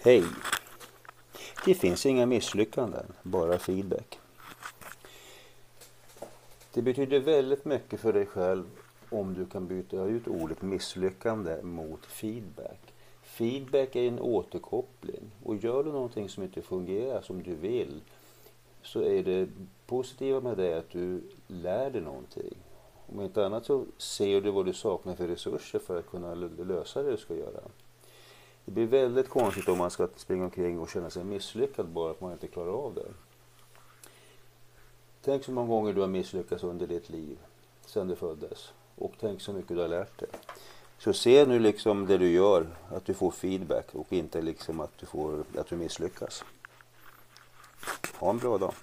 Hej! Det finns inga misslyckanden, bara feedback. Det betyder väldigt mycket för dig själv om du kan byta ut ordet misslyckande mot feedback. Feedback är en återkoppling och gör du någonting som inte fungerar som du vill så är det positiva med det att du lär dig någonting. Om inte annat så ser du vad du saknar för resurser för att kunna lösa det du ska göra. Det blir väldigt konstigt om man ska springa omkring och känna sig misslyckad bara att man inte klarar av det. Tänk så många gånger du har misslyckats under ditt liv sedan du föddes och tänk så mycket du har lärt dig. Så se nu liksom det du gör, att du får feedback och inte liksom att du, får, att du misslyckas. Ha en bra dag.